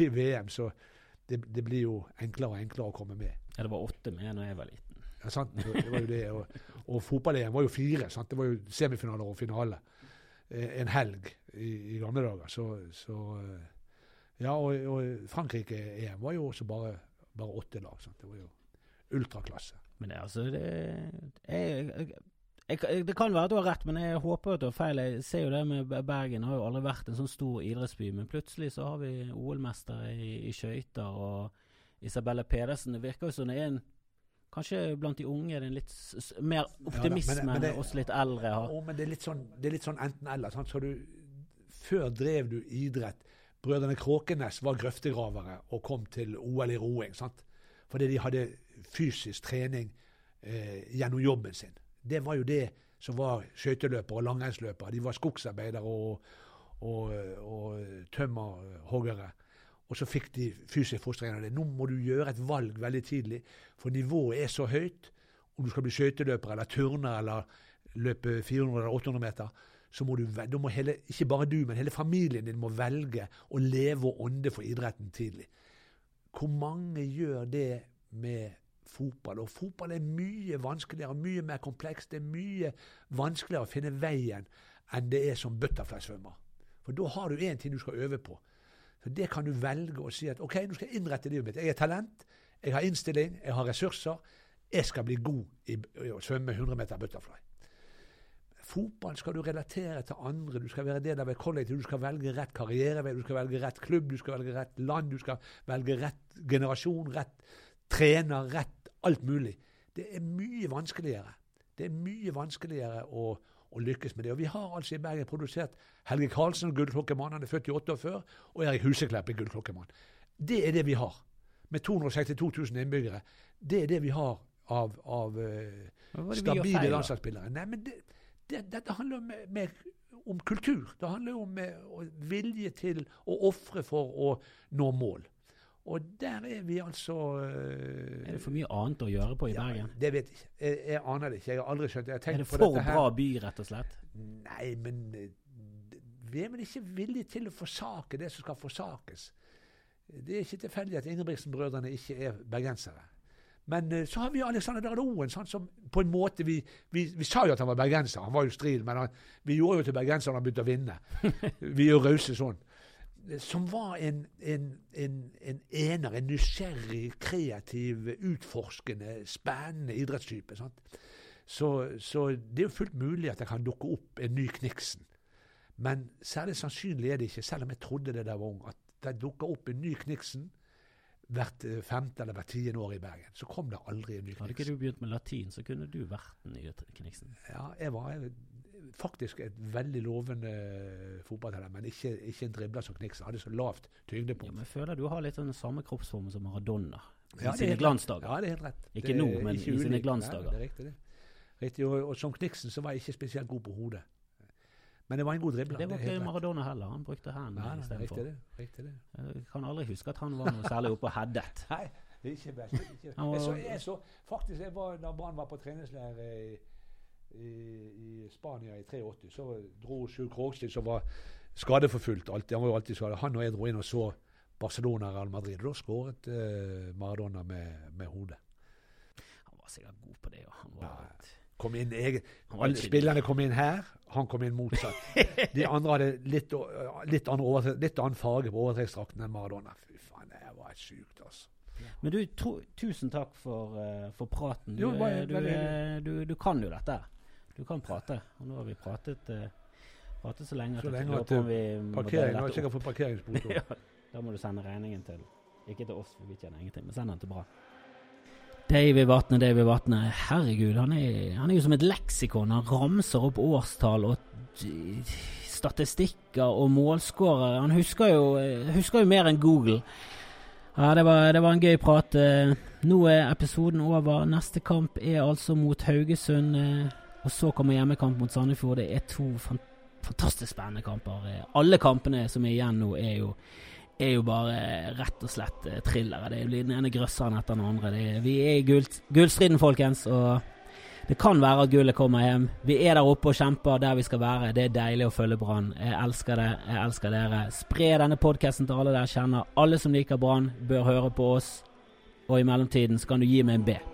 i VM. Så det, det, blir jo enklere og enklere å komme med. Ja, det var åtte med da jeg var liten. Ja, sant. Det var jo det. Og, og fotball-EM var jo fire. sant? Det var jo semifinaler og finale eh, en helg i, i gamle dager. Så, så eh, Ja, og, og Frankrike-EM var jo også bare, bare åtte lag. sant? Det var jo ultraklasse. Men det, altså, det, jeg, jeg, jeg, det kan være at du har rett, men jeg håper at du har feil. Jeg ser jo det med Bergen har jo aldri vært en sånn stor idrettsby, men plutselig så har vi OL-mester i, i skøyter og Isabelle Pedersen. Det virker jo som det er en Kanskje blant de unge er det en litt mer optimisme ja, enn oss litt eldre har. Ja. men det er litt sånn, sånn enten-eller. Så før drev du idrett. Brødrene Kråkenes var grøftegravere og kom til OL i roing. sant? Fordi de hadde fysisk trening eh, gjennom jobben sin. Det var jo det som var skøyteløpere og langrennsløpere. De var skogsarbeidere og, og, og tømmerhoggere. Og så fikk de fysisk fostring av det. Nå må du gjøre et valg veldig tidlig, for nivået er så høyt. Om du skal bli skøyteløper eller turner eller løpe 400 eller 800 meter, så må du, du må hele, ikke bare du, men hele familien din må velge å leve og ånde for idretten tidlig. Hvor mange gjør det med fotball. Og fotball er mye vanskeligere, mye mer komplekst. Det er mye vanskeligere å finne veien enn det er som butterfly-svømmer. For da har du én ting du skal øve på. Så Det kan du velge å si at OK, nå skal jeg innrette livet mitt. Jeg er talent, jeg har innstilling, jeg har ressurser. Jeg skal bli god i, å svømme 100 meter butterfly. Fotball skal du relatere til andre, du skal være del av et kollektiv, du skal velge rett karrierevei, du skal velge rett klubb, du skal velge rett land, du skal velge rett generasjon, rett trener, rett alt mulig. Det er mye vanskeligere. Det er mye vanskeligere å, å lykkes med det. Og Vi har altså i Bergen produsert Helge Karlsen, gullklokkemann, han er født i 48, og Erik Huseklepp er gullklokkemann. Det er det vi har. Med 262 000 innbyggere. Det er det vi har av, av uh, stabile landslagsspillere. Nei, men det, det, dette handler om, med, om, kultur. Det handler om med, vilje til å ofre for å nå mål. Og der er vi altså uh, Er det for mye annet å gjøre på i ja, Bergen? Det vet jeg ikke. Jeg, jeg, aner det ikke. Jeg har aldri skjønt det. Er det for bra by, rett og slett? Nei, men eh, vi er vel ikke villige til å forsake det som skal forsakes. Det er ikke tilfeldig at Ingebrigtsen-brødrene ikke er bergensere. Men uh, så har vi Alexander Dardoen, sånn som på en måte vi, vi, vi, sa jo at han var bergenser, han var jo stril, men han, vi gjorde jo til bergenser når han begynte å vinne. (laughs) vi er jo rause sånn som var en, en, en, en, ener, en nysgjerrig, kreativ, utforskende, spennende idrettstype. Så, så, det er jo fullt mulig at det kan dukke opp en ny Kniksen. Men særlig sannsynlig er det ikke, selv om jeg trodde det da jeg var ung, at det dukker opp en ny Kniksen hvert eh, femte eller hvert tiende år i Bergen. Så kom det aldri en ny Kniksen. Hadde ikke du begynt med latin, så kunne du vært den nye Kniksen. Ja, jeg var faktisk et veldig lovende fotballtalent, men ikke, ikke en dribler som Kniksen. Hadde så lavt tyngdepunkt. Ja, men jeg føler du har litt den samme kroppsformen som Maradona i ja, sine glansdager. Ja, det er helt rett. Ikke nå, men ikke i sine glansdager. Ja, det er riktig, det. Riktig, og, og, som Kniksen så var jeg ikke spesielt god på hodet. Men det var en god dribler. Det var ikke det Maradona heller. Han brukte hendene istedenfor. Jeg kan aldri huske at han var noe særlig oppe og headet. (laughs) Nei, ikke best. Ikke. Jeg så, jeg så, faktisk, jeg var, da Brann var på treningsleir i i, Spania i 83, så dro Sjur Krogstid, som var skadeforfulgt alltid. Han var jo alltid skadet. Han og jeg dro inn og så Barcelona Real Madrid. Og da skåret eh, Maradona med, med hodet. Han var sikkert god på det. Han var ja, kom inn egen, alle Spillerne kom inn her, han kom inn motsatt. (laughs) De andre hadde litt, litt, annen, litt annen farge på overtrekksdrakten enn Maradona. Fy faen, det var sykt, altså. Men du, tusen takk for, uh, for praten. Du, jo, bare, du, du, du, kan jo dette. Du kan prate. Og nå har vi pratet, uh, pratet så lenge så at lenge at vi parkering, nå jeg sikkert fått parkeringsbot. (laughs) ja, da må du sende regningen til Ikke til oss, for vi tjener ingenting, men send den til Bra. David Vatne, David Vatne. Herregud, han er, han er jo som et leksikon. Han ramser opp årstall og statistikker og målskårere. Han husker jo, husker jo mer enn Google. Ja, det var, det var, en gøy prat. Nå er episoden over. Neste kamp er altså mot Haugesund. Og så kommer hjemmekamp mot Sandefjord. Det er to fantastisk spennende kamper. Alle kampene som er igjen nå, er jo, er jo bare rett og slett eh, thrillere. Det blir den ene grøsseren etter den andre. Er, vi er i gull, gullstriden, folkens. og det kan være at gullet kommer hjem. Vi er der oppe og kjemper der vi skal være. Det er deilig å følge Brann. Jeg elsker det. Jeg elsker dere. Spre denne podkasten til alle dere kjenner. Alle som liker Brann, bør høre på oss. Og i mellomtiden så kan du gi meg en B.